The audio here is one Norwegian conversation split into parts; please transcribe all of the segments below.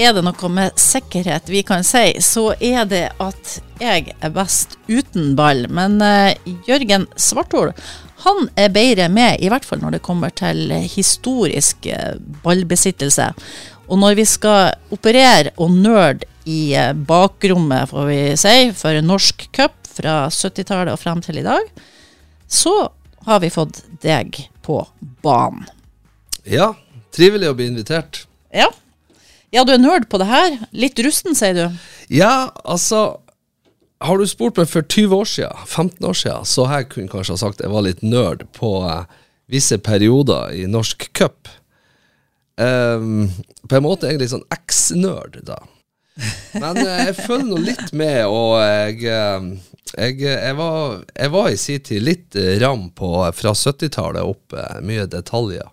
er det noe med sikkerhet vi kan si, så er det at jeg er best uten ball. Men uh, Jørgen Svarthol han er bedre med, i hvert fall når det kommer til historisk uh, ballbesittelse. Og når vi skal operere og nerde i uh, bakrommet, får vi si, for norsk cup fra 70-tallet og frem til i dag, så har vi fått deg på banen. Ja, trivelig å bli invitert. Ja. Ja, du er nerd på det her. Litt rusten, sier du. Ja, altså Har du spurt meg for 20 år siden, 15 år siden, så jeg kunne kanskje ha sagt jeg var litt nerd på uh, visse perioder i norsk cup. Um, på en måte egentlig sånn eks-nerd, da. Men uh, jeg følger nå litt med, og jeg, uh, jeg, jeg, var, jeg var i sin tid litt ram på fra 70-tallet opp, mye detaljer.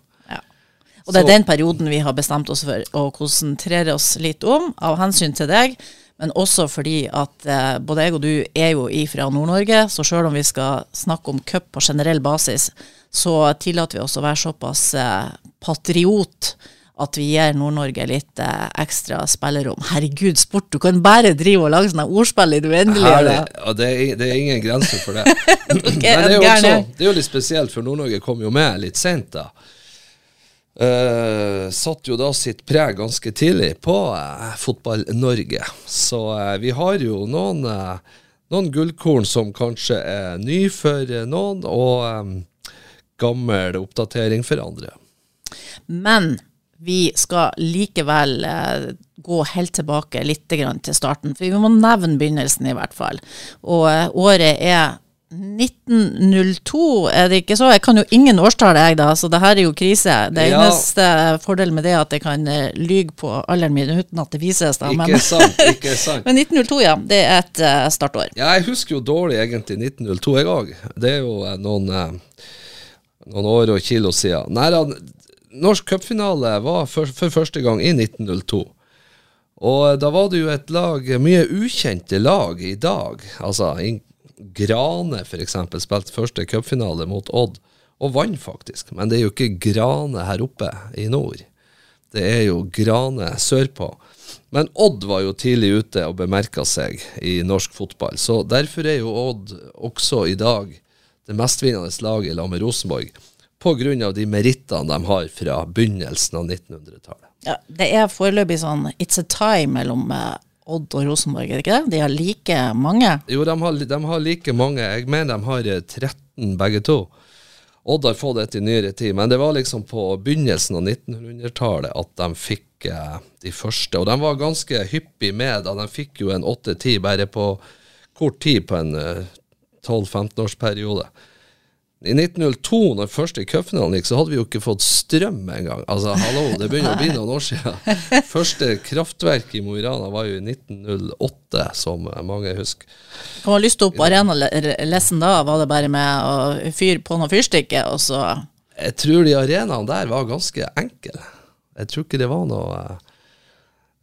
Og det er den perioden vi har bestemt oss for å konsentrere oss litt om, av hensyn til deg. Men også fordi at eh, både jeg og du er jo ifra Nord-Norge, så selv om vi skal snakke om cup på generell basis, så tillater vi oss å være såpass eh, patriot at vi gir Nord-Norge litt eh, ekstra spillerom. Herregud, sport, du kan bare drive og lage sånne ordspill i det uendelige. Det, det er ingen grenser for det. Men det er, jo også, det er jo litt spesielt, for Nord-Norge kom jo med litt sent da. Uh, satt jo da sitt preg ganske tidlig på uh, Fotball-Norge. Så uh, vi har jo noen, noen, gullkorn som kanskje er ny for noen, og um, gammel oppdatering for andre. Men vi skal likevel gå helt tilbake litt til starten, for vi må nevne begynnelsen i hvert fall. Og året er 1902, er det ikke så? Jeg kan jo ingen årstall, jeg, da, så det her er jo krise. Det ja. eneste fordelen med det er at jeg kan uh, lyge på alderen min uten at det vises. Da. Ikke men, sant, ikke sant. men 1902, ja. Det er et uh, startår. Ja, jeg husker jo dårlig egentlig 1902, jeg òg. Det er jo uh, noen, noen, år og kilo siden. Nei, da, norsk cupfinale var for, for, første gang i 1902. Og da var det jo et lag, mye ukjente lag i dag. Altså Grane f.eks. spilte første cupfinale mot Odd, og vant faktisk. Men det er jo ikke Grane her oppe i nord. Det er jo Grane sørpå. Men Odd var jo tidlig ute og bemerka seg i norsk fotball. Så derfor er jo Odd også i dag det mestvinnende laget i lag med Rosenborg. Pga. de merittene de har fra begynnelsen av 1900-tallet. Ja, det er foreløpig sånn it's a tie mellom eh, Odd og Rosenborg, er det ikke det? De har like mange? Jo, de har, de har like mange. Jeg mener de har 13 eh, begge to. Odd har fått et i nyere tid, men det var liksom på begynnelsen av 1900-tallet at de fikk eh, de første. Og de var ganske hyppig med da. De fikk jo en åtte-ti bare på kort tid på en eh, 12-15-årsperiode. I 1902, når første cupfinalen gikk, så hadde vi jo ikke fått strøm engang. Altså, hallo, det begynner å bli noen år siden. Første kraftverk i Mo i Rana var jo i 1908, som mange husker. Kan man lyst opp arenalessen da? Var det bare med å fyre på noen fyrstikker, og så Jeg tror de arenaene der var ganske enkle. Jeg tror ikke det var noe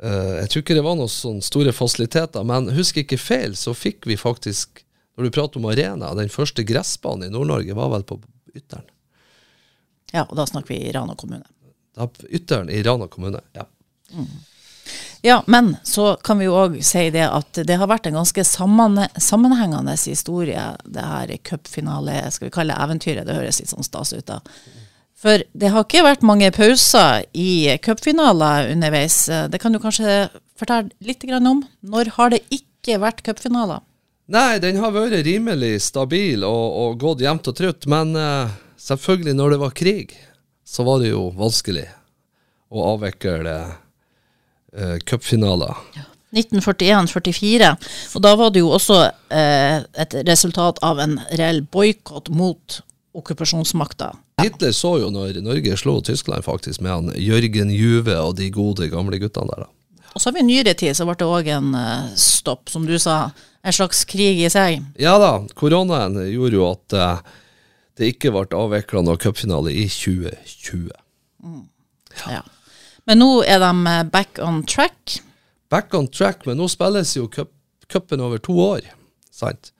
uh, Jeg tror ikke det var noen sånne store fasiliteter, men husk ikke feil, så fikk vi faktisk når du prater om arena, den første gressbanen i Nord-Norge var vel på Ytteren? Ja, og da snakker vi i Rana kommune. Da, ytteren i Rana kommune, ja. Mm. Ja, men så kan vi jo òg si det at det har vært en ganske sammenhengende historie, det her cupfinale, skal vi kalle det eventyret. Det høres litt sånn stas ut da. For det har ikke vært mange pauser i cupfinaler underveis. Det kan du kanskje fortelle litt om? Når har det ikke vært cupfinaler? Nei, den har vært rimelig stabil og, og gått jevnt og trutt. Men uh, selvfølgelig, når det var krig, så var det jo vanskelig å avvikle uh, cupfinaler. Ja. 1941-44. Og da var det jo også uh, et resultat av en reell boikott mot okkupasjonsmakta. Hitler så jo når Norge slo Tyskland faktisk med han Jørgen Juve og de gode gamle guttene der. da. Og så har vi i nyere tid så ble det òg en stopp, som du sa en slags krig i seg? Ja da, koronaen gjorde jo at uh, det ikke ble avvikla noen cupfinale i 2020. Mm. Ja. Men nå er de eh, back on track? Back on track, men nå spilles jo cupen over to år, sant?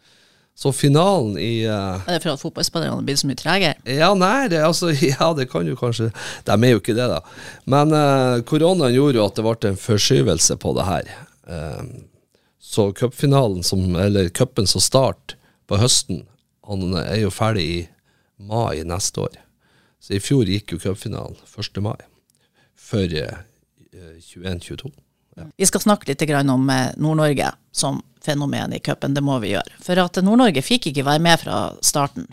Så finalen i uh, Er det for at fotballspillerne blir så mye tregere? Ja, nei, det, altså, ja, det kan jo kanskje De er jo ikke det, da. Men uh, koronaen gjorde jo at det ble en forskyvelse på det her. Uh, så cupfinalen, som, eller cupen som start på høsten, han er jo ferdig i mai neste år. Så i fjor gikk jo cupfinalen 1. mai for 21-22. Ja. Vi skal snakke litt om Nord-Norge som fenomen i cupen, det må vi gjøre. For at Nord-Norge fikk ikke være med fra starten.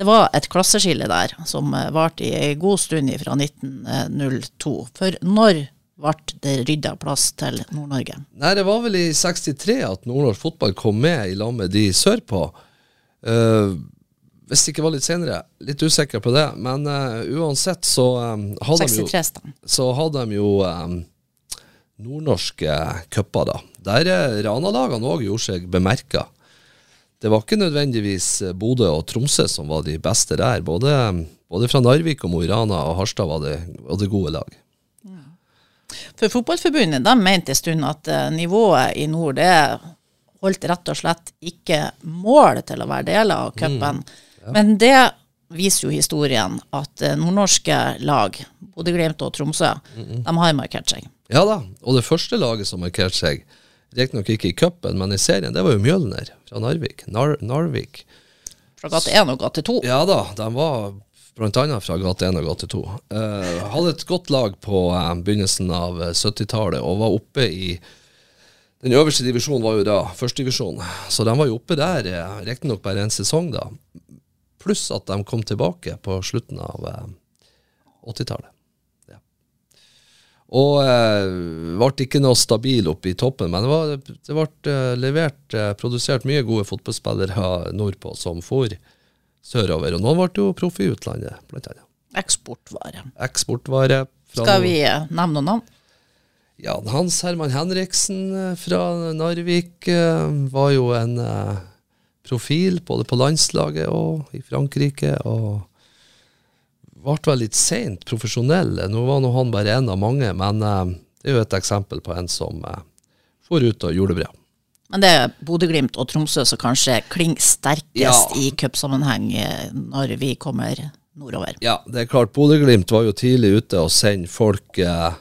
Det var et klasseskille der som eh, varte i ei god stund fra 1902. For når ble det rydda plass til Nord-Norge? Nei, Det var vel i 63 at nordnorsk fotball kom med i lag med de sørpå. Uh, hvis det ikke var litt senere, litt usikker på det. Men uh, uansett så, um, hadde 63, de jo, så hadde de jo um, nordnorske cuper, da. Der Rana-lagene òg gjorde seg bemerka. Det var ikke nødvendigvis Bodø og Tromsø som var de beste der. Både, både fra Narvik og Mo i Rana og Harstad var det, var det gode lag. For Fotballforbundet de mente en stund at eh, nivået i nord det holdt rett og slett ikke mål til å være del av cupen. Mm, ja. Men det viser jo historien at eh, nordnorske lag, Bodø-Glimt og Tromsø, mm -mm. de har markert seg. Ja da, og det første laget som markerte seg, riktignok ikke i cupen, men i serien, det var jo Mjølner fra Narvik. Nar Narvik. Fra gate 1 og gate 2? Ja da, de var bl.a. fra gate 1 og gate 2. Uh, hadde et godt lag på uh, begynnelsen av 70-tallet og var oppe i den øverste divisjonen var jo da førstedivisjon, så de var jo oppe der, eh, riktignok bare en sesong, da. Pluss at de kom tilbake på slutten av eh, 80-tallet. Og eh, ble ikke noe stabil oppe i toppen, men det, var, det ble eh, levert, eh, produsert mye gode fotballspillere nordpå som for sørover. Og noen ble jo proff i utlandet, blant annet. Eksportvare. Eksportvare. Skal vi eh, nevne noen navn? Ja, Hans Herman Henriksen fra Narvik var jo en profil både på landslaget og i Frankrike. og ble vel litt seint profesjonell. Nå var nå han bare en av mange, men det er jo et eksempel på en som får ut og gjorde det bra. Men det er Bodø-Glimt og Tromsø som kanskje klinger sterkest ja. i cupsammenheng når vi kommer nordover? Ja, det er klart. Bodø-Glimt var jo tidlig ute og sendte folk eh,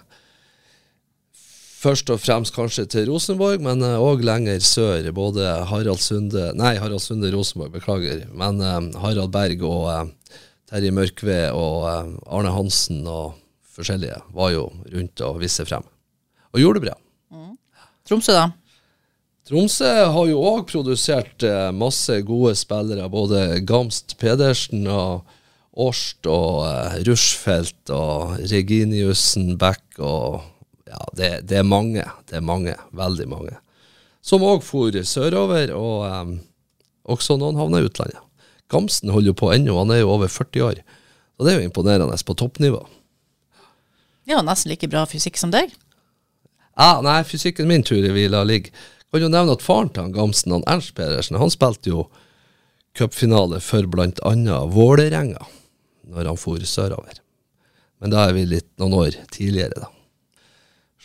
først og fremst kanskje til Rosenborg, men òg uh, lenger sør. Både Harald Sunde Nei, Harald Sunde Rosenborg, beklager. Men eh, Harald Berg og uh, Terje Mørkve og Arne Hansen og forskjellige var jo rundt og viste frem. Og gjorde det bra. Mm. Tromsø, da? Tromsø har jo òg produsert masse gode spillere. Både Gamst Pedersen og Årst og Rushfeldt og Reginiussen Beck og ja, det, det, er mange. Det er mange. Veldig mange. Som òg for sørover, og um, også noen havner i utlandet. Gamsten holder jo på ennå, han er jo over 40 år. Og det er jo imponerende på toppnivå. Ja, nesten like bra fysikk som deg. Ja, nei, fysikken min tror jeg vi lar ligge. Kan jo nevne at faren til han Gamsten, han Ernst Pedersen, han spilte jo cupfinale for bl.a. Vålerenga når han for sørover. Men da er vi litt noen år tidligere, da.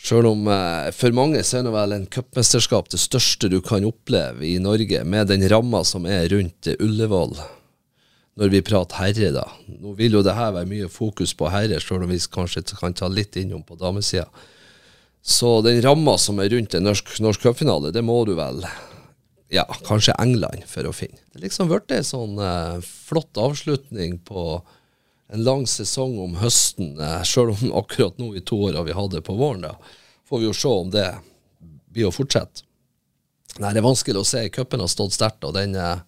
Sjøl om eh, for mange så er det vel en cupmesterskap det største du kan oppleve i Norge, med den ramma som er rundt Ullevål. Når vi prater herre, da. Nå vil jo det her være mye fokus på herre, selv om vi kanskje kan ta litt innom på damesida. Så den ramma som er rundt en norsk, norsk cupfinale, det må du vel ja, kanskje England for å finne. Det er liksom blitt en sånn eh, flott avslutning på en lang sesong om høsten, eh, sjøl om akkurat nå i to år har vi hatt det på våren. da, får vi jo se om det blir å fortsette. Nei, Det er vanskelig å se. Cupen har stått sterkt, og den eh,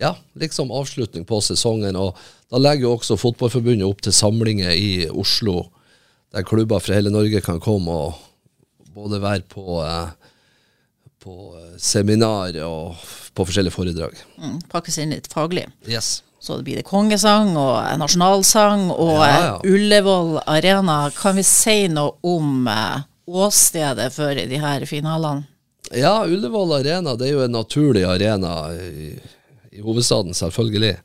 ja, liksom avslutning på sesongen. og Da legger jo også Fotballforbundet opp til samlinger i Oslo, der klubber fra hele Norge kan komme og både være på, eh, på seminar og på forskjellige foredrag. Mm, pakkes inn litt faglig. Yes. Så det blir det kongesang og nasjonalsang og ja, ja. Ullevål Arena. Kan vi si noe om eh, åstedet for de her finalene? Ja, Ullevål Arena det er jo en naturlig arena i, i hovedstaden, selvfølgelig.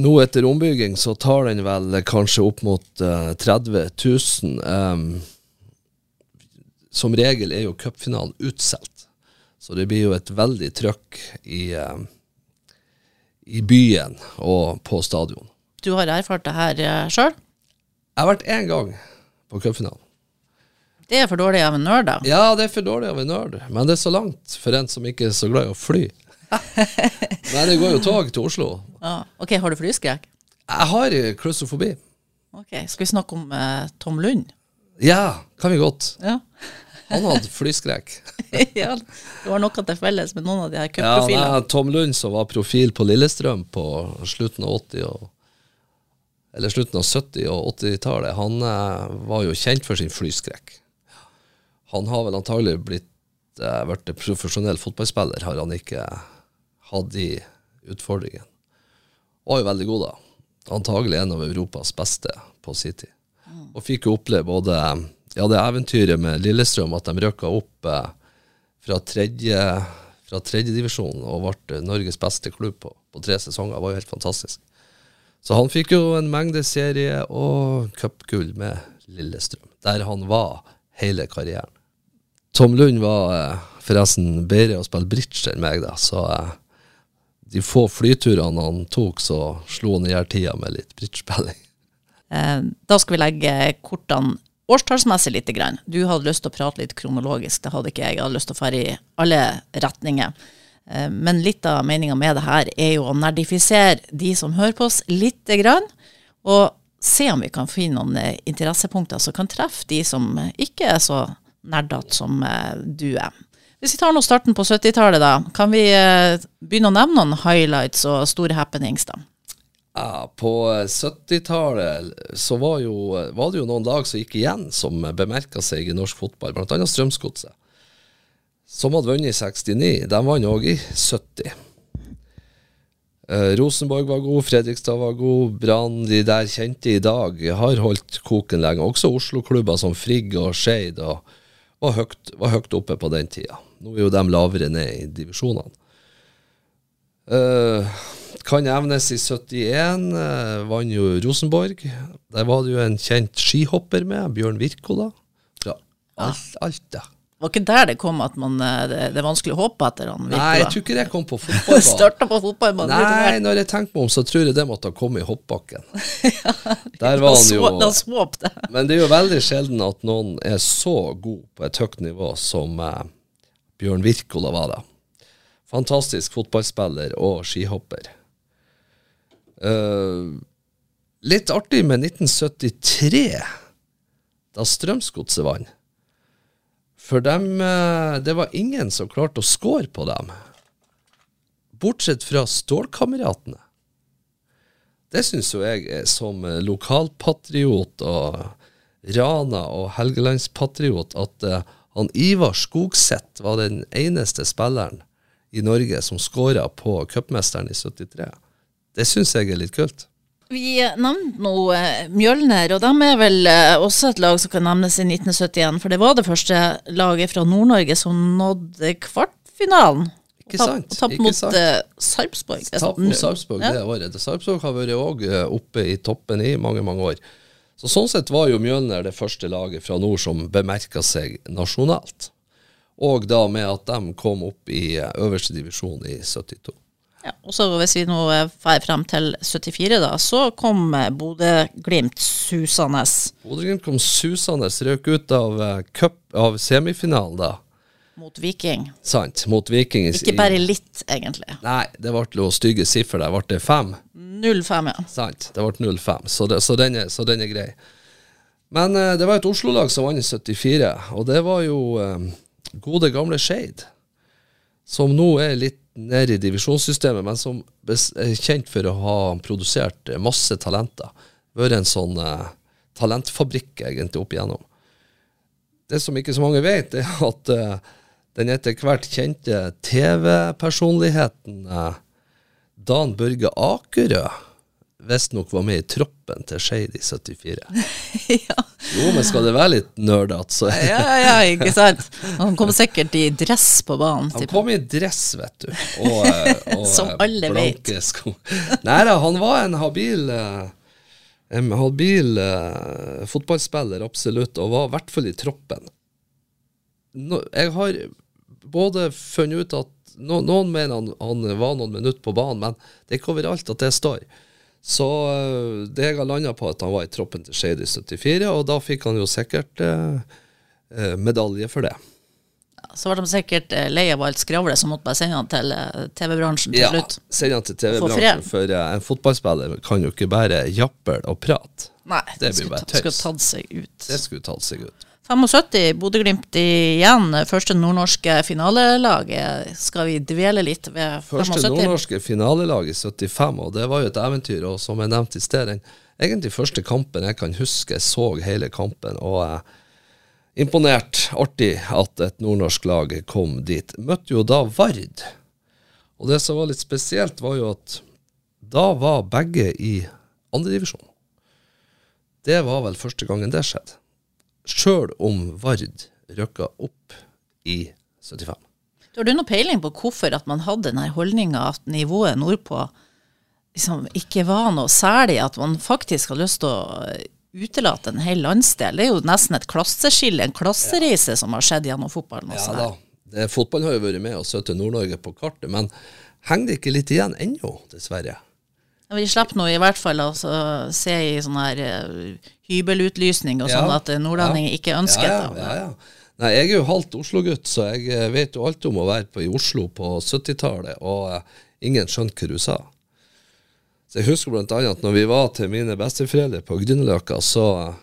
Nå etter ombygging så tar den vel kanskje opp mot uh, 30 000. Um, som regel er jo cupfinalen utsolgt, så det blir jo et veldig trøkk i, uh, i byen og på stadion. Du har erfart det her uh, sjøl? Jeg har vært én gang på cupfinalen. Det er for dårlig av en nerd, da? Ja, det er for dårlig av en nerd, men det er så langt for en som ikke er så glad i å fly. Men det går jo tog til Oslo. Ja. Ok, har du flyskrekk? Jeg har klaustrofobi. Ok, Skal vi snakke om eh, Tom Lund? Ja, kan vi godt. Ja. Han hadde flyskrekk. ja, du har noe til felles med noen av de her ja, cupprofilene. nei, Tom Lund som var profil på Lillestrøm på slutten av 80 og eller slutten av 70- og 80-tallet, han eh, var jo kjent for sin flyskrekk. Han har vel antagelig blitt eh, vært profesjonell fotballspiller, har han ikke hatt de utfordringene. Var jo veldig god, da. Antagelig en av Europas beste på sin tid. Og fikk jo oppleve både ja, det eventyret med Lillestrøm, at de røkka opp eh, fra tredje fra tredjedivisjon og ble Norges beste klubb på, på tre sesonger, var jo helt fantastisk. Så han fikk jo en mengde serie og cupgull med Lillestrøm, der han var hele karrieren. Tom Lund var eh, forresten bedre å spille bridge enn meg, da, så eh, de få flyturene han tok, så slo han i hjel tida med litt bridgespilling. Eh, da skal vi legge kortene årstallsmessig litt. Grann. Du hadde lyst til å prate litt kronologisk, det hadde ikke jeg. Jeg hadde lyst til å fære i alle retninger. Eh, men litt av meninga med det her er jo å nerdifisere de som hører på oss, lite grann. Og se om vi kan finne noen eh, interessepunkter som kan treffe de som ikke er så nerdete som du er. Hvis vi tar nå starten på 70-tallet, da, kan vi begynne å nevne noen highlights og store happenings, da? Ja, på 70-tallet så var, jo, var, det jo noen lag som gikk igjen, som bemerka seg i norsk fotball, bl.a. Strømsgodset som hadde vunnet i 69, de vant òg i 70. Eh, Rosenborg var god, Fredrikstad var god, Brann, de der kjente i dag, har holdt koken lenge. Også Oslo-klubber som Frigg og Skeid var, høyt, var høyt oppe på den tida. Nå er jo de lavere ned i divisjonene. Uh, kan nevnes i 71 uh, vant jo Rosenborg. Der var det jo en kjent skihopper med, Bjørn Wirkola. Fra Alta. Var ikke der det kom at man, eh, det, det, er vanskelig å håpe etter han? Nei, jeg tror ikke det kom på fotballbanen. Starta på fotballbanen? Nei, når jeg tenker meg om, så tror jeg det måtte ha kommet i hoppbakken. ja, der var han jo Da svåp det. Men det er jo veldig sjelden at noen er så god på et høyt nivå som eh, Bjørn Wirkola var da. Fantastisk fotballspiller og skihopper. Uh, litt artig med 1973, da Strømsgodset vant. For dem, eh, det var ingen som klarte å score på dem. Bortsett fra Stålkameratene. Det syns jo jeg som lokalpatriot og Rana- og Helgelandspatriot at uh, han Ivar Skogseth var den eneste spilleren i Norge som skåra på cupmesteren i 73. Det syns jeg er litt kult. Vi nevnte nå eh, Mjølner, og de er vel eh, også et lag som kan nevnes i 1971. For det var det første laget fra Nord-Norge som nådde kvartfinalen. Ikke sant. Og tapt mot uh, Sarpsborg. Tapt mot Sarpsborg ja. det året. Sarpsborg har vært òg oppe i toppen i mange, mange år. Så Sånn sett var jo Mjølner det første laget fra nord som bemerka seg nasjonalt. Og da med at de kom opp i øverste divisjon i 72. Ja, og så Hvis vi nå drar frem til 74, da, så kom eh, Bodø-Glimt susende. Bodø-Glimt kom susende, røk ut av, eh, cup, av semifinalen da. Mot Viking. Sant, mot Viking. Ikke bare litt, egentlig. Nei, det ble noe stygge siffer der. Ble det fem? 0-5, ja. Sant, det ble 0-5, så, så, den så den er grei. Men uh, det var et Oslo-lag som vant i 74, og det var jo uh, gode, gamle Skeid. Som nå er litt ned i divisjonssystemet, men som er kjent for å ha produsert masse talenter. Vært en sånn uh, talentfabrikk egentlig opp igjennom. Det som ikke så mange vet, er at uh, den etter hvert kjente TV-personligheten uh, Dan Børge Akerø visstnok var med i troppen til Skeid i 74. ja. Jo, men skal det være litt nerdete, så Ja, ja, ikke sant. Han kom sikkert i dress på banen. Han kom i dress, vet du. Og, eh, og Som alle alle vet. Sko. Nei da, han var en habil eh, en habil uh, fotballspiller, absolutt, og var i hvert fall i troppen. No, jeg har både funnet ut at no, Noen mener han, han var noen minutter på banen, men det er ikke overalt at det står. Så eh, det jeg har landa på, at han var i troppen til Skeid i 74, og da fikk han jo sikkert eh, eh, medalje for det. Så var de sikkert eh, lei av alt skravlet, så måtte bare sende han til TV-bransjen til Ja, slutt. send han til. TV-bransjen, for eh, en fotballspiller kan jo ikke bare jappe og prate. Nei, Det blir skulle, bare Det skulle tatt seg ut. Det skulle tatt seg ut. 75, Bodø-Glimt igjen. Første nordnorske finalelag. Skal vi dvele litt ved 75? Første nordnorske finalelag i 75, og det var jo et eventyr. Og som jeg nevnte i sted, den egentlig første kampen jeg kan huske, jeg så hele kampen. og eh, Imponert, artig at et nordnorsk lag kom dit. Møtte jo da Vard. Og det som var litt spesielt, var jo at da var begge i andredivisjon. Det var vel første gangen det skjedde. Sjøl om Vard rykka opp i 75. Har du noe peiling på hvorfor at man hadde den holdninga at nivået nordpå liksom ikke var noe særlig, at man faktisk har lyst til å utelate en hel landsdel? Det er jo nesten et klasseskille, en klassereise som har skjedd gjennom fotballen. Ja da. Det, fotballen har jo vært med og satt Nord-Norge på kartet, men henger det ikke litt igjen ennå, dessverre? Vi slipper nå i hvert fall å se i sånn her uh, hybelutlysning og sånn Ja, at nordlendinger ja. ikke ønsker ja, ja, ja, ja. Nei, jeg er jo halvt Oslo-gutt, så jeg eh, vet jo alt om å være på, i Oslo på 70-tallet, og uh, ingen skjønte hva du sa. Så jeg husker annet at når vi var til mine besteforeldre på Grünerløkka, så eh,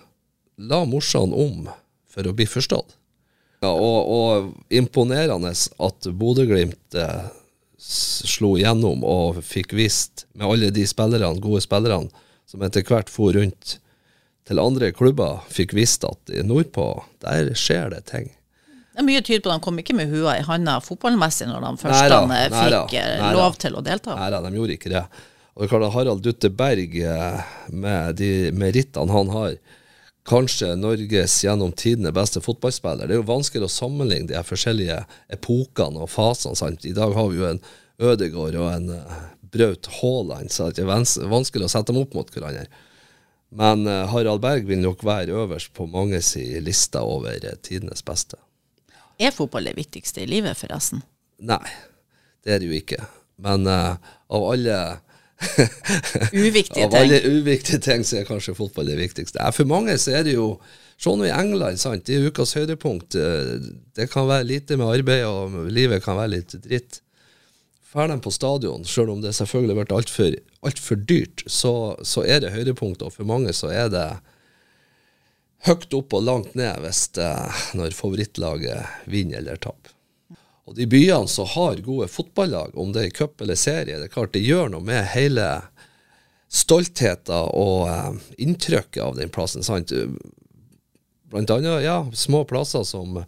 la morsan om for å bli forstått. Ja, og, og imponerende at Bodø-Glimt eh, slo gjennom og fikk vist med alle de spillerne, gode spillerne som etter hvert for rundt til andre klubber, fikk vist at nordpå, der skjer det ting. Det er mye tyder på at de kom ikke med hua i handa fotballmessig når de først eh, fikk eh, neida. lov til å delta. Nei da, de gjorde ikke det. Og det er klart Harald Dutte Berg, eh, med de merittene han har, kanskje Norges gjennom tidene beste fotballspiller. Det er jo vanskelig å sammenligne de forskjellige epokene og fasene. sant? I dag har vi jo en Ødegård og en uh, Braut Haaland, så det er vanskelig å sette dem opp mot hverandre. Men eh, Harald Berg vil nok være øverst på mange si liste over eh, tidenes beste. Er fotball det viktigste i livet, forresten? Nei, det er det jo ikke. Men uh, av alle Uviktige ting. alle uviktige ting så er kanskje fotball det viktigste. For mange så er det jo Se nå i England, sant. Det er ukas høydepunkt. Eh, Det kan være lite med arbeid, og livet kan være litt dritt. Drar de på stadion, selv om det selvfølgelig har vært altfor alt for dyrt, så, så er det høydepunkt. Og for mange så er det høyt opp og langt ned hvis det, når favorittlaget vinner eller taper. Og de byene som har gode fotballag, om det er cup eller serie, det er klart det gjør noe med hele stoltheten og eh, inntrykket av den plassen. sant? Blant annet ja, små plasser som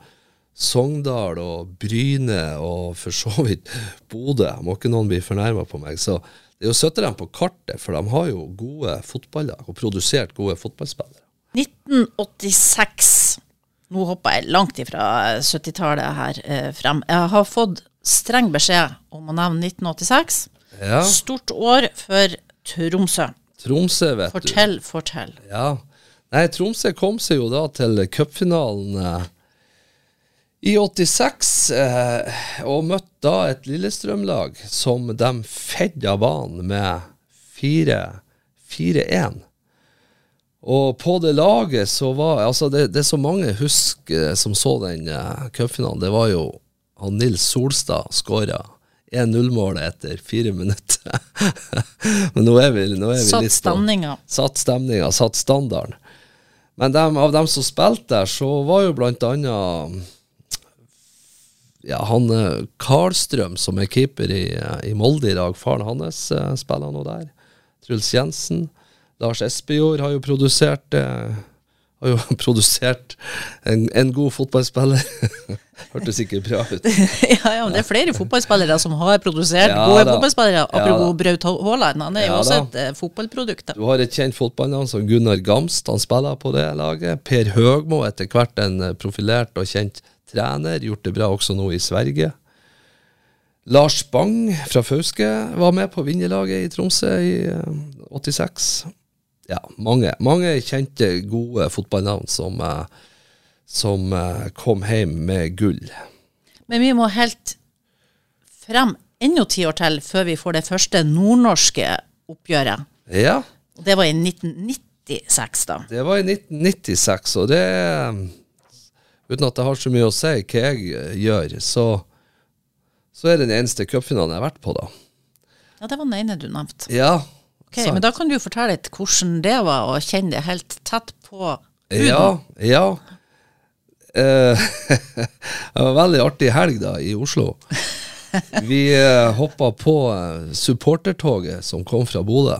Sogndal og Bryne og for så vidt Bodø. Må ikke noen bli fornærma på meg. Så det er å sette dem på kartet, for de har jo gode fotballag og produsert gode fotballspillere. 1986. Nå hopper jeg langt ifra 70-tallet her eh, frem. Jeg har fått streng beskjed om å nevne 1986. Ja, Stort år for Tromsø. Tromsø, vet du. Fortell, fortell. Ja. Nei, Tromsø kom seg jo da til cupfinalen eh, i 86, eh, og møtte da et Lillestrøm-lag som de fedde av banen med 4-1. Og på det laget så var Altså, det, det så mange husker som så den uh, cupfinalen. Det var jo han Nils Solstad skåra 1-0-målet etter fire minutter. Men nå er vi, nå er vi Satt litt stemninga. satt stemninga, satt standarden. Men dem, av dem som spilte der, så var jo blant annet ja, han eh, Karlstrøm, som er keeper i, eh, i Molde i dag, faren hans eh, spiller nå der. Truls Jensen. Lars Espejord har jo produsert eh, har jo produsert en, en god fotballspiller. Hørtes ikke bra ut. ja, ja, men det er flere fotballspillere som har produsert Ja gode da. fotballspillere. Apropos ja, Braut Haaland, han er jo Ja også et eh, fotballprodukt. da. Du har et kjent fotballnavn som Gunnar Gamst, han spiller på det laget. Per Høgmo, etter hvert en eh, profilert og kjent trener, gjort det bra også nå i Sverige. Lars Bang fra Fauske var med på vinnerlaget i Tromsø i eh, 86. Ja, mange, mange kjente, gode fotballnavn som, eh, som eh, kom hjem med gull. Men vi må helt frem enda ti år til før vi får det første nordnorske oppgjøret. Ja, Og det var i 1996, da. det var i 1996, og det Uten at det har så mye å si hva jeg eh, gjør, så, så er det den eneste cupfinalen jeg har vært på, da. Ja, det var den ene du nevnte. Ja. Ok, sant. Men da kan du fortelle litt hvordan det var å kjenne det helt tett på huden. Ja, ja. Eh, det var en veldig artig helg da, i Oslo. Vi uh, hoppa på eh, supportertoget som kom fra Bodø.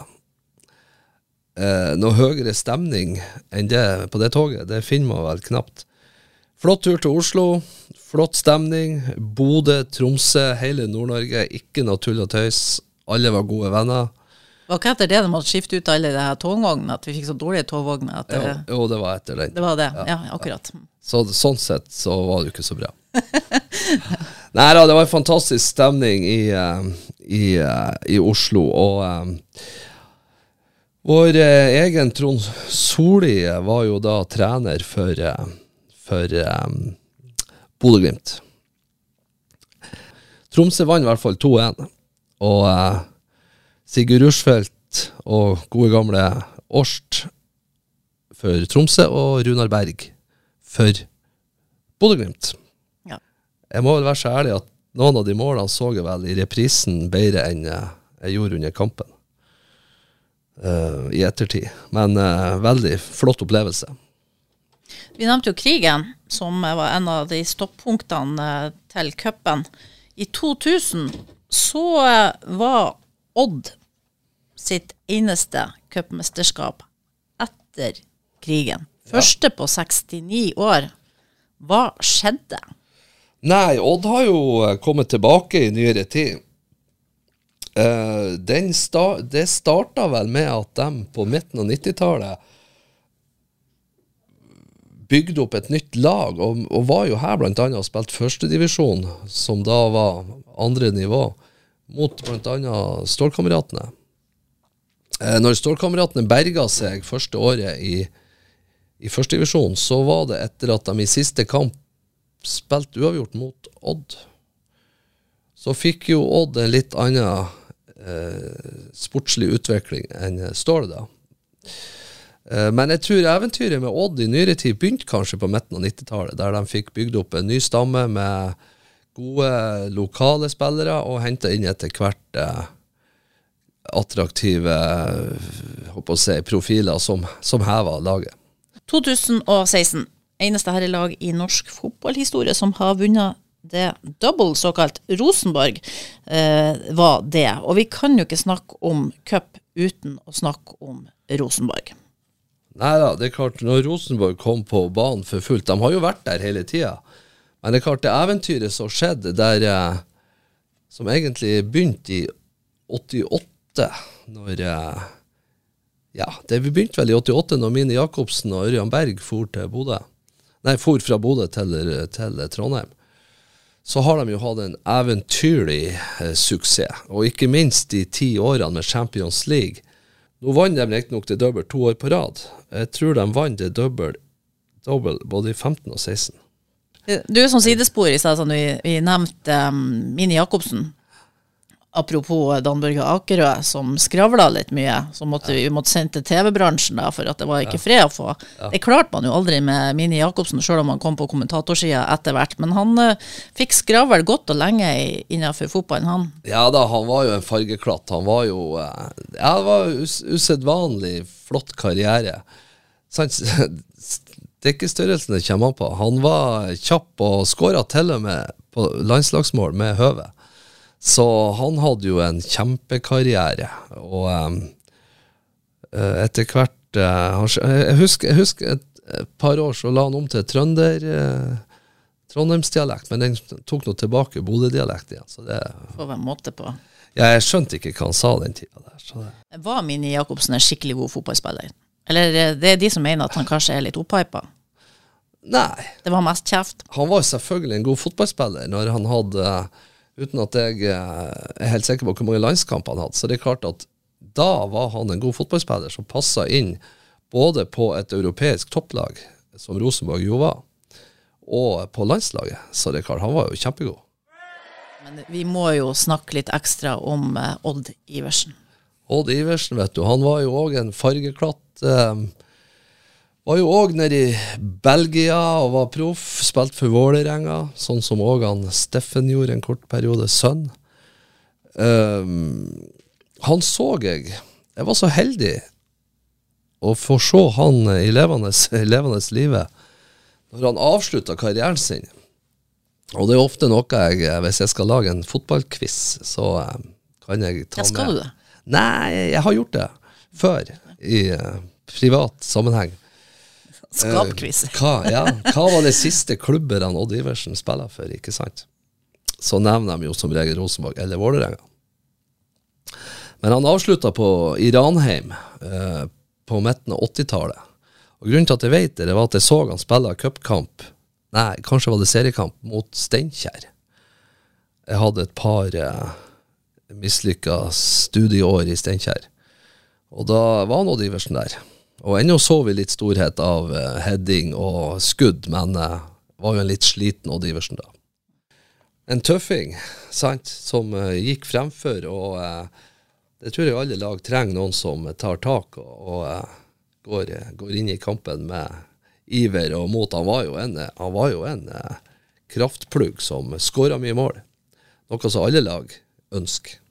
Eh, noe høyere stemning enn det på det toget, det finner man vel knapt. Flott tur til Oslo, flott stemning. Bodø, Tromsø, hele Nord-Norge. Ikke noe tull og tøys. Alle var gode venner. Var ikke etter det de måtte skifte ut alle de her togvognene, at vi fikk så dårlige togvogner? Jo, jo, det var etter den. det var det? Ja, akkurat. Så sånn sett så var det jo ikke så bra. Nei da, det var en fantastisk stemning i, eh, i, eh, i Oslo, og um, vår egen Trond Soli var jo da trener for, for um, Bodø-Glimt. Tromsø vant i hvert fall 2-1, og eh, Sigurd Rushfeldt og gode gamle Årst for Tromsø, og Runar Berg for Bodø-Glimt. Ja. Jeg må vel være så ærlig at noen av de målene så jeg vel i reprisen bedre enn jeg gjorde under kampen. Uh, I ettertid. Men uh, veldig flott opplevelse. Vi nevnte jo krigen, som var en av de stoppunktene eh, til cupen. I 2000 så var Odd sitt eneste cupmesterskap etter krigen. Første på 69 år. Hva skjedde? Nei, Odd har jo eh, kommet tilbake i nyere tid. Uh, den sta det starta vel med at de på midten av 90-tallet bygde opp et nytt lag, og, og var jo her blant annet og spilte førstedivisjon, som da var andre nivå, mot annet Stålkameratene. Eh, når Stålkameratene berga seg første året i, i førstedivisjon, så var det etter at de i siste kamp spilte uavgjort mot Odd. Så fikk jo Odd en litt annen eh, sportslig utvikling enn Stål, da. Eh, men jeg tror eventyret med Odd i nyere tid begynte kanskje på midten av 90-tallet, der de fikk bygd opp en ny stamme med gode lokale spillere, og henta inn etter hvert eh, attraktive si, profiler som, som hever laget. 2016. Eneste herrelag i norsk fotballhistorie som har vunnet det double, såkalt Rosenborg, eh, var det. Og vi kan jo ikke snakke om cup uten å snakke om Rosenborg. Nei da, det er klart, når Rosenborg kom på banen for fullt De har jo vært der hele tida. Men det er klart, det eventyret som skjedde der eh, Som egentlig begynte i 88, når eh, Ja, det begynte vel i 88 når Mini Jacobsen og Ørjan Berg for til Bodø. Nei, for fra Bodø til, til Trondheim. Så har de jo hatt en eventyrlig eh, suksess, og ikke minst de ti årene med Champions League. Nå vant de riktignok det double to år på rad. Jeg tror de vant det double, double både i 15 og 16. Du, som sidespor i stad, som vi, vi nevnte um, Mini Jacobsen. Apropos Dan Børge Akerø, som skravla litt mye. Så måtte vi måtte sende til TV-bransjen for at det var ikke fred å få. Det klarte man jo aldri med Mini Jacobsen, sjøl om han kom på kommentatorsida etter hvert. Men han uh, fikk skravl godt og lenge innenfor fotballen, han. Ja da, han var jo en fargeklatt. Han var jo uh, Ja, det var us usedvanlig flott karriere. Sant? Det er ikke størrelsen det kommer an på. Han var kjapp og skåra til og med på landslagsmål med høve. Så han hadde jo en kjempekarriere. Og eh, etter hvert uh, jeg, husker, jeg husker et, par år så la han om til trønder Uh, Trondheimsdialekt, men den tok nå tilbake Bodø-dialekt igjen. Så det Får være måte på. ja, jeg skjønte ikke hva han sa den tida der. Så det. Var Mini Jacobsen en skikkelig god fotballspiller? Eller det er de som mener at han kanskje er litt opphypa? Nei, Det var mest kjeft. han var selvfølgelig en god fotballspiller når han hadde Uten at jeg eh, er helt sikker på hvor mange landskamper han hadde. Så det er klart at da var han en god fotballspiller som passa inn både på et europeisk topplag, som Rosenborg jo var, og på landslaget. Så det er klart, han var jo kjempegod. Men vi må jo snakke litt ekstra om eh, Odd Iversen. Odd Iversen, vet du, han var jo òg en fargeklatt. Eh, var jo òg nede i Belgia og var proff. Spilte for Vålerenga, sånn som òg han Steffen gjorde en kort periode. Sønn. Um, han så jeg. Jeg var så heldig å få se han i levende, i livet når han avslutta karrieren sin. Og det er ofte noe jeg, hvis jeg skal lage en fotballquiz, så eh, kan jeg ta Ja, skal med du det? Nei, jeg har gjort det før, i eh, privat sammenheng. Skapquiz. Eh, hva, ja, hva var det siste klubben han Odd Iversen spiller for, ikke sant? Så nevner de jo som regel Rosenborg eller Vålerenga. Men han avslutta på Iranheim Ranheim eh, på midten av 80-tallet. Og Grunnen til at jeg vet det, det var at jeg så han spille cupkamp, nei, kanskje var det seriekamp, mot Steinkjer. Jeg hadde et par eh, mislykka studieår i Steinkjer. Og da var Odd Iversen der. Og ennå så vi litt storhet av eh, heading og skudd, men uh, var jo en litt sliten Odd Iversen da. En tøffing, sant, som uh, gikk fremfor, og det tror jeg alle lag trenger noen som tar tak og, og går, går inn i kampen med iver og mot. Han var jo en, var jo en kraftplugg som skåra mye mål, noe som alle lag ønsker.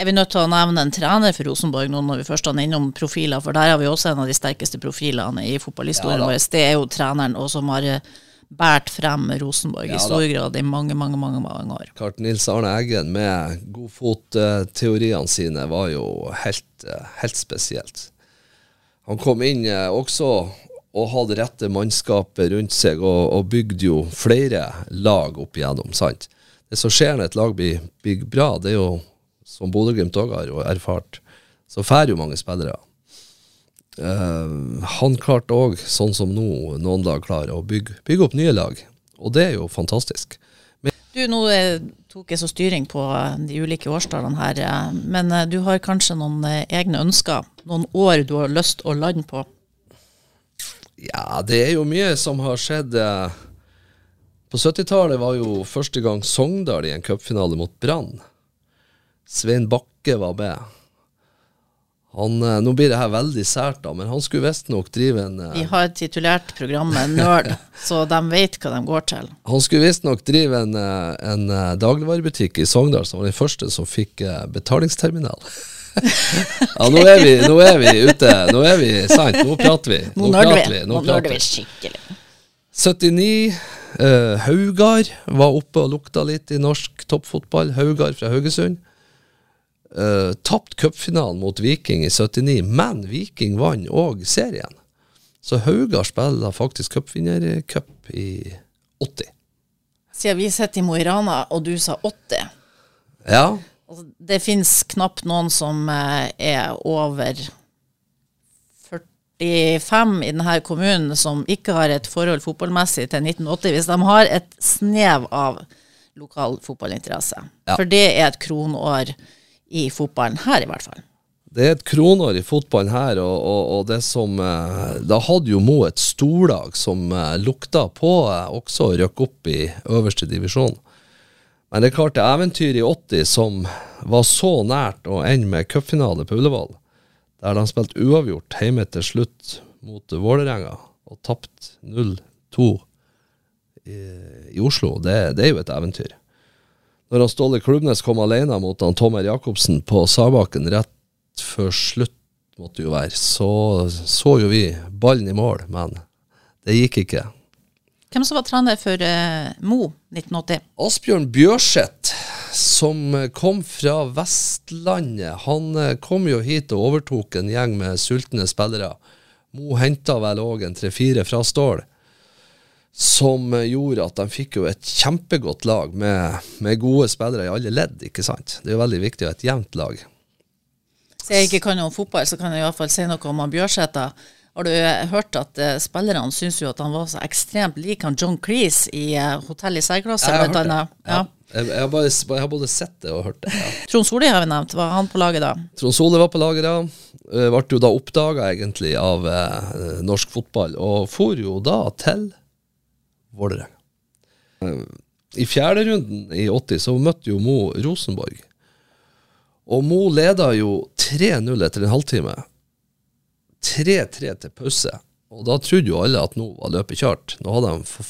Er vi nødt til å nevne en trener for Rosenborg nå når vi først er innom profiler, for der har vi også en av de sterkeste profilene i fotballhistorien Ja vår. Det er jo treneren og som har eh, båret frem Rosenborg Ja i da. stor grad i mange, mange, mange, mange år. Klart Nils Arne Eggen med godfotteoriene sine var jo helt, eh, helt spesielt. Han kom inn eh, også og hadde rette mannskapet rundt seg, og, og bygde jo flere lag opp igjennom. sant? Det som skjer når et lag blir, blir bra, det er jo, som Bodø-Glimt òg har jo erfart, så fær jo mange spillere. Uh, han klarte òg, sånn som nå, noen lag klarer, å bygge, bygge opp nye lag. Og det er jo fantastisk. Du, nå eh, tok jeg så styring på eh, de ulike årstallene her, men du har kanskje noen egne ønsker? Noen år du har lyst å lande på? Ja, det er jo mye som har skjedd. På 70-tallet var jo første gang Sogndal i en cupfinale mot Brann. Svein Bakke var med. Han, eh, nå blir det her veldig sært, da, men han skulle visstnok drive en eh, Vi har titulert programmet Nerd, så de vet hva de går til. Han skulle visstnok drive en, eh, en dagligvarebutikk i Sogndal, som var den første som fikk betalingsterminal. ja, nå er, vi, nå er vi ute. Nå er vi sant. Nå prater vi. Nå nå prater vi. Nå prater vi skikkelig. 79. Uh, Haugar var oppe og lukta litt i norsk toppfotball. Haugar fra Haugesund. Uh, Tapt cupfinalen mot Viking i 79, men Viking vant òg serien. Så Haugar spiller faktisk cupvinnercup i 80. Siden vi sitter i Mo i Rana, og du sa 80 Ja, altså, Det finnes knapt noen som eh, er over 45 i denne kommunen som ikke har et forhold fotballmessig til 1980, hvis de har et snev av lokal fotballinteresse. Ja. For det er et kronår i fotballen her, i hvert fall. det er et kronår i fotballen her, og, og, og det som eh, Da hadde jo Mo et storlag som eh, lukta på eh, også å rykke opp i øverste divisjon. Men det er klart det eventyret i 80 som var så nært å ende med cupfinale på Ullevål, der de spilte uavgjort hjemme til slutt mot Vålerenga og tapt 0-2 i, i Oslo, det, det er jo et eventyr. Når han Ståle Klubnes kom alene mot han Tommer Jacobsen på Sabakken rett før slutt, måtte det jo være, så så jo vi ballen i mål, men det gikk ikke. Hvem som var trener for uh, Mo 1980? Asbjørn Bjørseth, som kom fra Vestlandet, han eh, kom jo hit og overtok en gjeng med sultne spillere. Mo henta vel òg en tre-fire fra Stål, som gjorde at de fikk jo et kjempegodt lag med, med gode spillere i alle ledd, ikke sant. Det er jo veldig viktig å ha et jevnt lag. Så jeg ikke kan noe om fotball, så kan jeg i hvert fall si noe om han Bjørsæta. Har du eh, hørt at uh, spillerne syns jo at han var så ekstremt lik han John Cleese i uh, Hotell i særklasse? Jeg hørt det. Ja. Jeg, jeg, har bare, jeg har både sett det og hørt det. Ja. Trond Solli har vi nevnt. Var han på laget da? Trond Soli var på laget da. Uh, Ble jo da oppdaga egentlig av norsk fotball, og for jo da til Vålerenga. I fjerde runden i 80 så møtte jo Mo Rosenborg. Og Mo leda jo 3-0 etter en halvtime. 3-3 til pause. Og da trodde jo alle at nå var løpet kjørt. Nå hadde de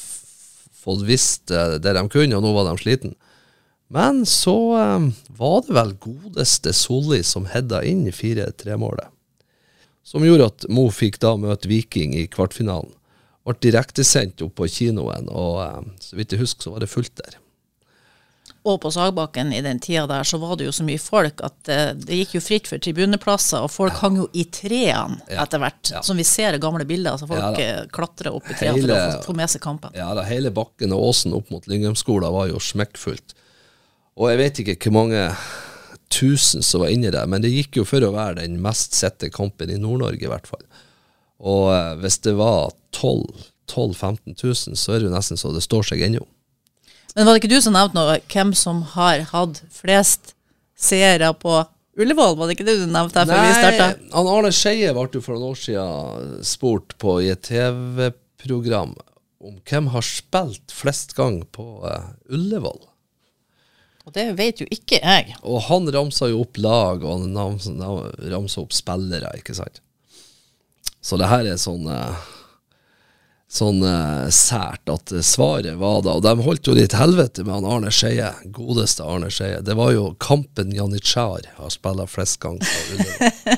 fått visst eh, det de kunne, og nå var de sliten. Men så eh, var det vel godeste Solli som hedda inn 4-3-målet. Som gjorde at Mo fikk da møte Viking i kvartfinalen. Ble direktesendt opp på kinoen, og um, så vidt jeg husker, så var det fullt der. Og på Sagbakken i den tida der så var det jo så mye folk at uh, det gikk jo fritt for tribuneplasser, og folk hang jo i trærne ja. etter hvert. Ja. Som vi ser i gamle bilder. så folk ja, klatrer opp i trærne for å få med seg kampen. Ja da, hele bakken og åsen opp mot Lyngheimskolen var jo smekkfullt. Og jeg vet ikke hvor mange tusen som var inni der, men det gikk jo for å være den mest sette kampen i Nord-Norge, i hvert fall. Og uh, hvis det var 12 000-15 000, så er det jo nesten så det står seg ennå. Men var det ikke du som nevnte noe, hvem som har hatt flest seere på Ullevål? Var det ikke det du nevnte før vi starta? Han Arne Skeie ble jo for noen år siden spurt på i et TV-program om hvem har spilt flest gang på uh, Ullevål. Og det vet jo ikke jeg. Og han ramsa jo opp lag, og han ramsa opp spillere, ikke sant. Så det her er sånn uh, sånn uh, sært at svaret var da Og de holdt jo litt helvete med han Arne Skeie, godeste Arne Skeie. Det var jo kampen Janitsjar har spilt flest ganger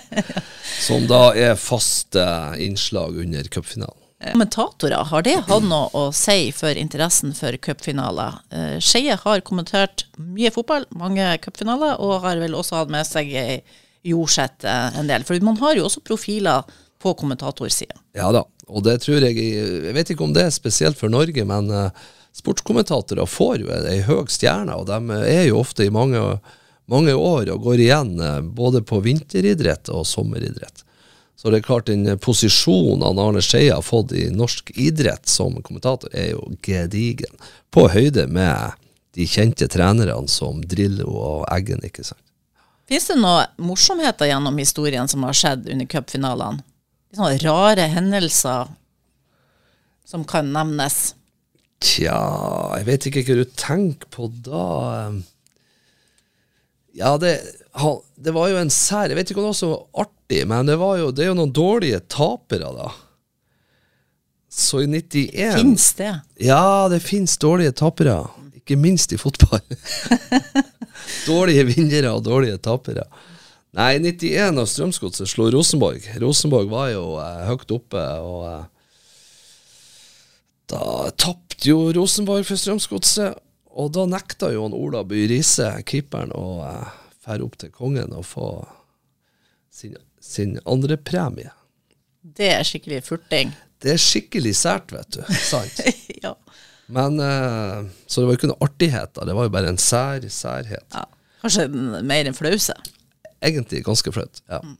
Som da er faste innslag under cupfinalen. Kommentatorer, har det hatt noe å si for interessen for cupfinaler? Skeie har kommentert mye fotball, mange cupfinaler, og har vel også hatt med seg Jorseth en del. For man har jo også profiler på kommentatorsida. Ja da, og det tror jeg Jeg vet ikke om det er spesielt for Norge, men uh, sportskommentatorer får jo ei høy stjerne, og de er jo ofte i mange, mange år og går igjen uh, både på vinteridrett og sommeridrett. Så det er klart den posisjonen Arne Skeie har fått i norsk idrett som kommentator, er jo gedigen. På høyde med de kjente trenerne som Drillo og Eggen, ikke sant. Fins det noen morsomheter gjennom historien som har skjedd under cupfinalene? Sånne rare hendelser som kan nevnes? Tja, jeg vet ikke hva du tenker på da. Ja, det, det var jo en sær Jeg vet ikke om det var så artig, men det, jo, det er jo noen dårlige tapere, da. Så i 91 Fins det? Ja, det fins dårlige tapere. Ikke minst i fotball. dårlige vinnere og dårlige tapere. Nei, 91 av Strømsgodset slo Rosenborg. Rosenborg var jo eh, høyt oppe, og eh, da tapte jo Rosenborg for Strømsgodset. Og da nekta jo han Ola By Riise, keeperen, å eh, fære opp til kongen og få sin, sin andre premie. Det er skikkelig furting. Det er skikkelig sært, vet du. Sant? ja. Men eh, Så det var jo ikke noe artighet, da. Det var jo bare en sær særhet. Ja. Kanskje mer enn flause? Egentlig ganske flaut. Ja. Mm.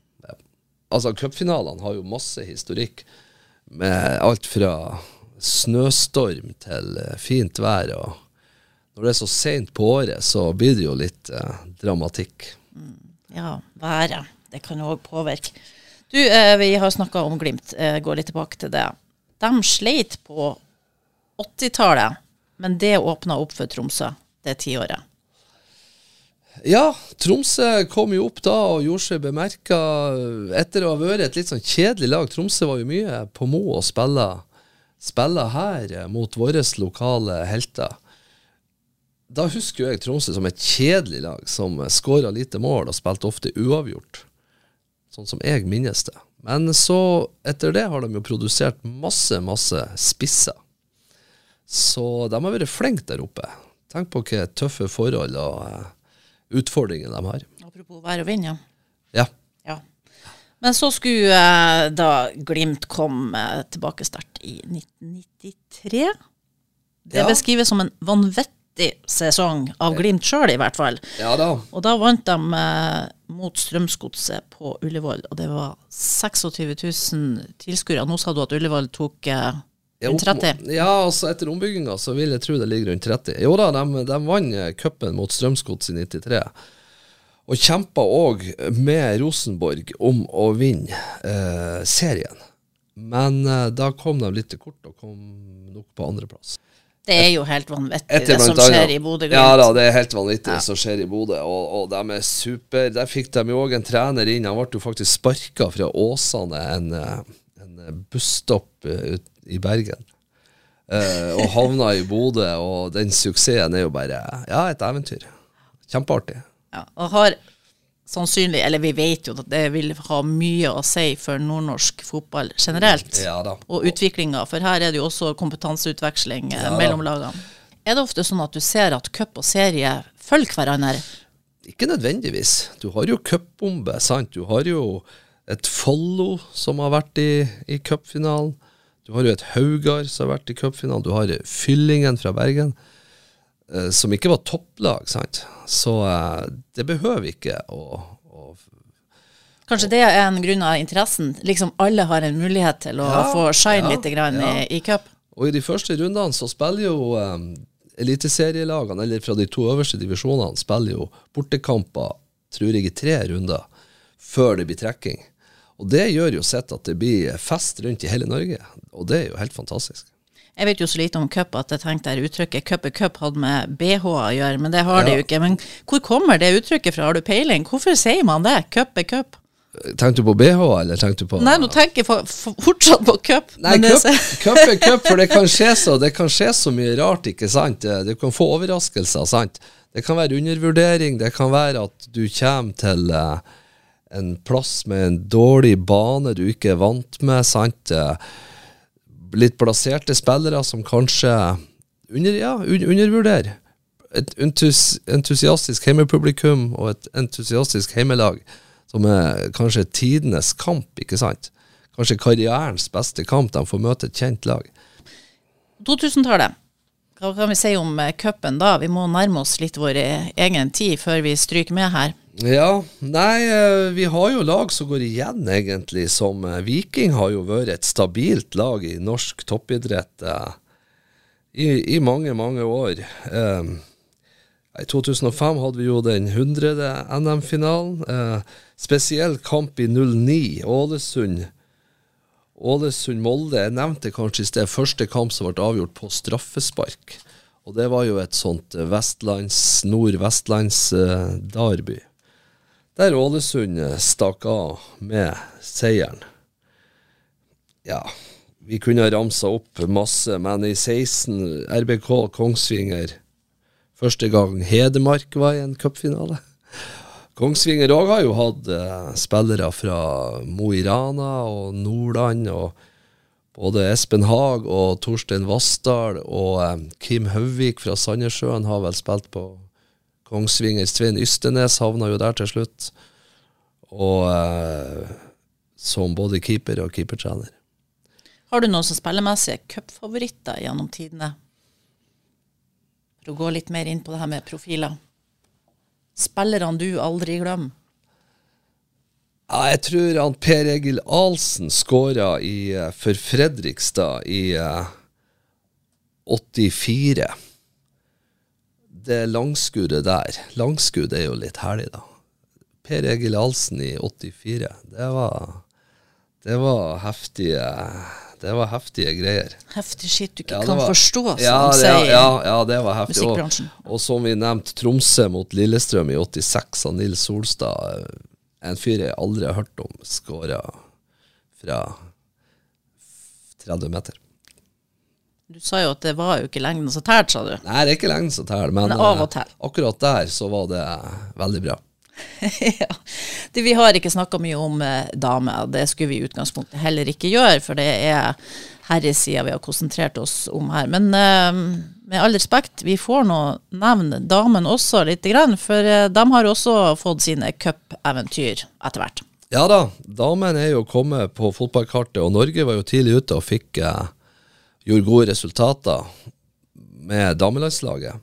Altså, cupfinalene har jo masse historikk med alt fra snøstorm til uh, fint vær. og når det er så seint på året, så blir det jo litt eh, dramatikk. Mm. Ja, været. Det kan òg påvirke. Du, eh, vi har snakka om Glimt. Eh, går litt tilbake til det. De sleit på 80-tallet, men det åpna opp for Tromsø det tiåret. Ja, Tromsø kom jo opp da og gjorde seg bemerka etter å ha vært et litt sånn kjedelig lag. Tromsø var jo mye på Mo og spille, spilla her mot våre lokale helter. Da husker jo jeg Tromsø som et kjedelig lag som skåra lite mål og spilte ofte uavgjort. Sånn som jeg minnes det. Men så, etter det, har de jo produsert masse, masse spisser. Så de har vært flinke der oppe. Tenk på hva tøffe forhold og eh, utfordringen de har. Apropos vær og vind, ja. ja. ja. Men så skulle eh, da Glimt komme tilbake start i 1993. Det ja. beskrives som en vanvittig sesong av Glimt sjøl, i hvert fall. Ja da. Og da vant de eh, mot Strømsgodset på Ullevål, og det var 26 000 tilskuere. Nå sa du at Ullevål tok eh, Rundt 30? Ja, altså etter ombygginga så vil jeg tro det ligger rundt 30. Jo da, de, de vant cupen mot Strømsgods i 93. Og kjempa òg med Rosenborg om å vinne eh, serien. Men eh, da kom de litt til kort og kom nok på andreplass. Det er jo helt vanvittig, Etter det som skjer i Bodø-Glimt. Ja da, det er helt vanvittig det som skjer i Bodø, og, og de er super. Der fikk de jo òg en trener inn. Han ble jo faktisk sparka fra Åsane, en, eh, en busstopp eh, ut i Bergen. Uh, og havna i Bodø, og den suksessen er jo bare Ja, et eventyr. Kjempeartig. Ja, og har sannsynlig, eller vi vet jo at det vil ha mye å si for nordnorsk fotball generelt. Ja. Og utviklinga, for her er det jo også kompetanseutveksling eh, Ja mellom lagene. Er det ofte sånn at du ser at cup og serie følger hverandre? Ikke nødvendigvis. Du har jo cupbombe, sant. Du har jo et Follo som har vært i, i cupfinalen. Du har jo et Haugar som har vært i cupfinalen. Du har Fyllingen fra Bergen, eh, som ikke var topplag, sant. Så eh, det behøver ikke å, å Kanskje det er en grunn av interessen? Liksom alle har en mulighet til å Ja, få shine ja, litt grann ja. i, i cup. Og i de første rundene så spiller jo um, eliteserielagene, eller fra de to øverste divisjonene, spiller jo bortekamper, tror jeg, i tre runder før det blir trekking. Og det gjør jo sitt at det blir fest rundt i hele Norge, og det er jo helt fantastisk. Jeg vet jo så lite om cup at jeg tenkte der uttrykket cup er cup hadde med BH å gjøre, men det har det jo ikke. Men hvor kommer det uttrykket fra, har du peiling? Hvorfor sier man det? Cup er cup? Tenkte du på BH, eller tenkte du på Nei, nå tenker jeg for, for, fortsatt på cup. Nei, cup, cup er cup, for det kan, skje så, det kan skje så mye rart, ikke sant? Du kan få overraskelser, sant? Det kan være undervurdering, det kan være at du kommer til eh, en plass med en dårlig bane du ikke er vant med, sant? Eh, litt plasserte spillere som kanskje under, ja, undervurderer. Et entus entusiastisk heimepublikum og et entusiastisk heimelag, som er kanskje tidenes kamp, ikke sant? Kanskje karrierens beste kamp. De får møte et kjent lag. 2000-tallet. Hva kan vi si om eh, cupen da? Vi må nærme oss litt vår eh, egen tid før vi stryker med her. Ja, nei, eh, vi har jo lag som går igjen, egentlig. Som eh, Viking har jo vært et stabilt lag i norsk toppidrett eh, i, i mange, mange år. Eh, I 2005 hadde vi jo den 100. NM-finalen. Eh, spesiell kamp i 09, Ålesund. Ålesund-Molde. Jeg nevnte kanskje i sted første kamp som ble avgjort på straffespark. Og det var jo et sånt eh, vestlands, nord-vestlands-derby. Der Ålesund eh, stakk av med seieren. Ja, vi kunne ha ramsa opp masse, men i 16 RBK Kongsvinger Første gang Hedmark var i en cupfinale. Kongsvinger òg har jo hatt eh, spillere fra Mo i Rana og Nordland. og Både Espen Haag og Torstein Vassdal og eh, Kim Hauvik fra Sandnessjøen har vel spilt på Kongsvinger. Svein Ystenes havna jo der til slutt. Og eh, som både keeper og keepertrener. Har du noen som spillemessige cupfavoritter gjennom tidene? For å gå litt mer inn på det her med profiler. Spillerne du aldri glemmer. Ja, jeg tror han Per Egil Ahlsen skåra eh, for Fredrikstad i eh, 84. Det langskuddet der. Langskudd er jo litt herlig, da. Per Egil Ahlsen i 84. Det var, det var heftige Det var heftige greier. Heftig skitt du ikke Ja, kan var- forstå, som ja, de sier. Ja, ja, det var heftig. musikkbransjen. Og, og som vi nevnte, Tromsø mot Lillestrøm i 86 av Nils Solstad. eh, En fyr jeg aldri har hørt om, skåra fra 30 meter. Du sa jo at det var jo ikke lengden som tært, sa du. Nei, det er ikke lengden som teller, men Men av og eh, til. akkurat der så var det veldig bra. ja. Du, vi har ikke snakka mye om eh, damer, det skulle vi i utgangspunktet heller ikke gjøre, for det er herresida vi har konsentrert oss om her. Men eh, med all respekt, vi får nå nevne damen også lite grann, for eh, de har også fått sine cupeventyr etter hvert. Ja da, damen er jo kommet på fotballkartet, og Norge var jo tidlig ute og fikk eh, gjorde gode resultater med damelandslaget.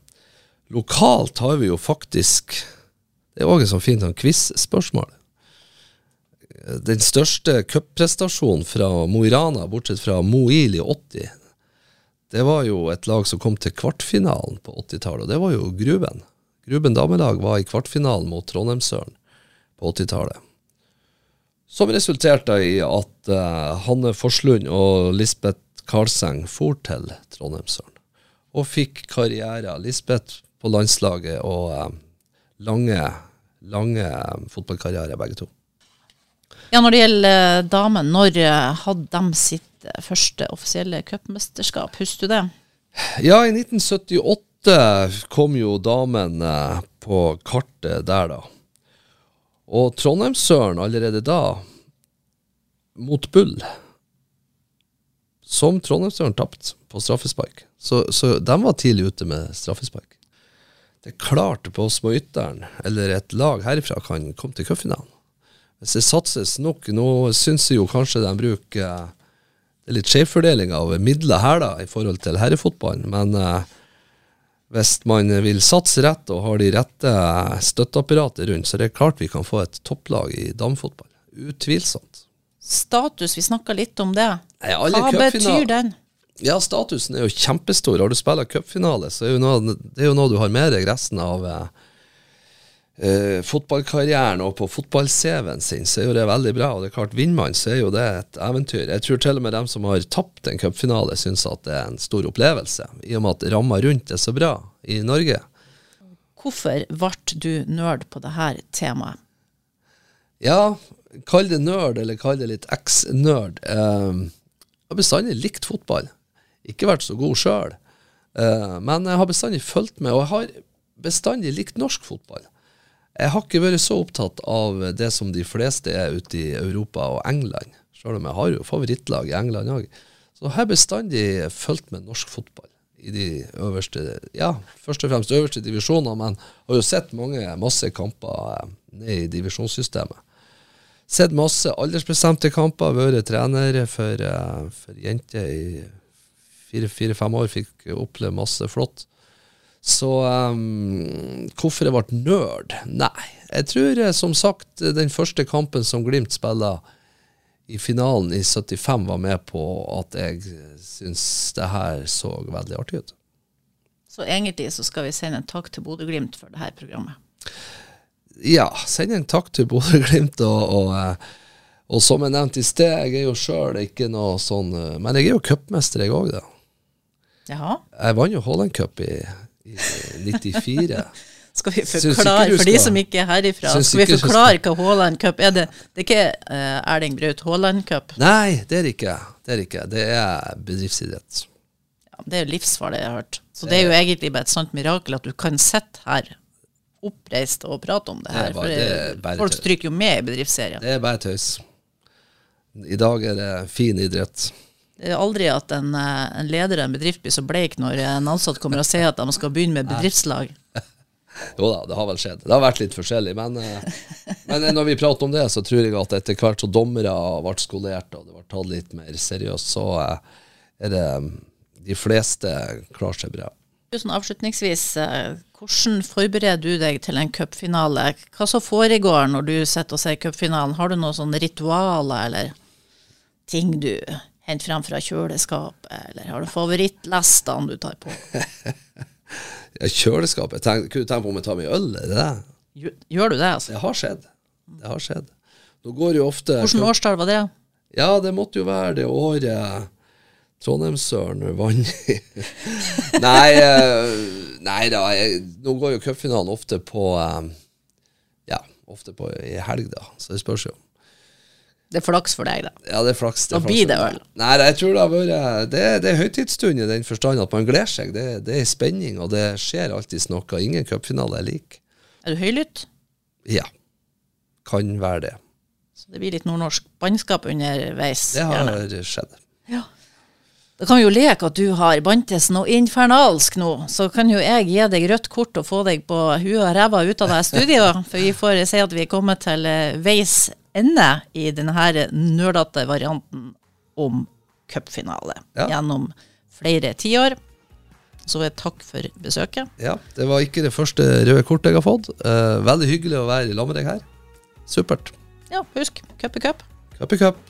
Lokalt har vi jo faktisk Det er òg et sånt fint sånn quiz-spørsmål. Den største cupprestasjonen fra Mo i Rana, bortsett fra Moil i 80, det var jo et lag som kom til kvartfinalen på 80-tallet, og det var jo Gruben. Gruben damelag var i kvartfinalen mot Trondheimsøren på 80-tallet. Som resulterte i at uh, Hanne Forslund og Lisbeth Karlseng for til Trondheimsøren. og fikk karriere. Lisbeth på landslaget og eh, lange, lange eh, fotballkarriere, begge to. Ja, Når det gjelder damene, damen, når eh, hadde de sitt eh, første offisielle cupmesterskap? Husker du det? Ja, i 1978 kom jo damen eh, på kartet der, da. Og Trondheimsøren allerede da, mot Bull, som Trondheimsdølen tapte på straffespark. Så, så de var tidlig ute med straffespark. Det er klart på Småytteren, eller et lag herifra, kan komme til cupfinalen. Hvis det satses nok Nå syns jeg jo kanskje de bruker eh, det er litt skjevfordeling av midler her da, i forhold til herrefotballen. Men eh, hvis man vil satse rett og har de rette støtteapparatet rundt, så er det klart vi kan få et topplag i damefotball. Utvilsomt. Status, vi snakka litt om det. Nei, Hva betyr den? Ja, statusen er jo kjempestor. Har du spilt cupfinale, så er jo noe, det er jo noe du har med deg resten av eh, eh, fotballkarrieren. Og på fotball-CV-en sin så er jo det veldig bra. Og det er klart, vinner man, så er jo det et eventyr. Jeg tror til og med dem som har tapt en cupfinale, syns at det er en stor opplevelse. I og med at ramma rundt er så bra i Norge. Hvorfor ble du nerd på det her temaet? Ja, kall det nerd, eller kall det litt eks-nerd. Eh, jeg har bestandig likt fotball. Ikke vært så god sjøl. Eh, men jeg har bestandig fulgt med, og jeg har bestandig likt norsk fotball. Jeg har ikke vært så opptatt av det som de fleste er ute i Europa og England, sjøl om jeg har jo favorittlag i England òg. Så jeg har bestandig fulgt med norsk fotball i de øverste, ja, først og fremst øverste divisjoner, men har jo sett mange, masse kamper eh, ned i divisjonssystemet. Sett masse aldersbestemte kamper, vært trener for, eh, for jenter i fire-fem år, fikk oppleve masse flott. Så um, hvorfor jeg ble nerd? Nei, jeg tror eh, som sagt den første kampen som Glimt spilla i finalen i 75 var med på at jeg syns det her så veldig artig ut. Så egentlig så skal vi sende en takk til Bodø-Glimt for det her programmet. Ja, send en takk til Bodø-Glimt. Og, og, eh, og som jeg nevnte i sted, jeg er jo sjøl ikke noe sånn eh, Men jeg er jo cupmester, jeg òg, da. Jaha. Jeg vant jo Haaland Cup i, i 94. Skal vi forklare, for de som ikke er herifra, skal vi forklare hva Haaland Cup er? Det, det er ikke uh, Erling Braut Haaland Cup. Nei, det er det ikke. Det er ikke. Det er bedriftsidrett. Ja, det er jo livsfarlig, jeg har hørt. Så det er jo egentlig bare et sånt mirakel at du kan sitte her oppreist og prate om det Det er her. bare- For det det, folk tøys. stryker jo med i bedriftsserien. Det er bare tøys. I dag er det fin idrett. Det er aldri at en, eh, en leder av en bedrift blir så bleik når en ansatt kommer og sier at de skal begynne med bedriftslag. Jo da, det har vel skjedd. Det har vært litt forskjellig. Men, eh, men når vi prater om det, så tror jeg at etter hvert som dommere ble skolert og det ble tatt litt mer seriøst, så eh, er det De fleste klarer seg bra. Sånn avslutningsvis, eh, hvordan forbereder du deg til en cupfinale? Hva så foregår når du sitter og ser cupfinalen? Har du noen sånne ritualer eller ting du henter frem fra kjøleskapet, eller har du favorittlestene du tar på? Ja, kjøleskapet. Tenk, kunne du tenke på om jeg tar meg øl? Er det det? Gjør du det, altså? Det har skjedd. Det har skjedd. Nå går jo ofte Hvilket årstall var det? Ja, det måtte jo være det året Trondheimsøren vant Nei, eh, nei da. Jeg, nå går jo cupfinalen ofte på eh, Ja, ofte på i helg, da. Så det spørs jo. Det er flaks for deg, da. Ja, det er flaks. Da flaks. blir det øl. Nei, jeg tror det har vært Det, det er høytidsstund i den forstand at man gleder seg. Det, det er spenning, og det skjer alltids noe. Ingen cupfinale er lik. Er du høylytt? Ja. Kan være det. Så det blir litt nordnorsk bannskap underveis. Det har gjerne. skjedd. Ja. Da kan vi jo leke at du har bantes noe infernalsk nå, så kan jo jeg gi deg rødt kort og få deg på huet og ræva ut av det studioet. For vi får si at vi er kommet til eh, veis ende i denne nerdete varianten om cupfinale Ja. gjennom flere tiår. Så takk for besøket. Ja, det var ikke det første røde kortet jeg har fått. Eh, veldig hyggelig å være i lag med deg her. Supert. Ja, husk, cup er cup. Cup i cup.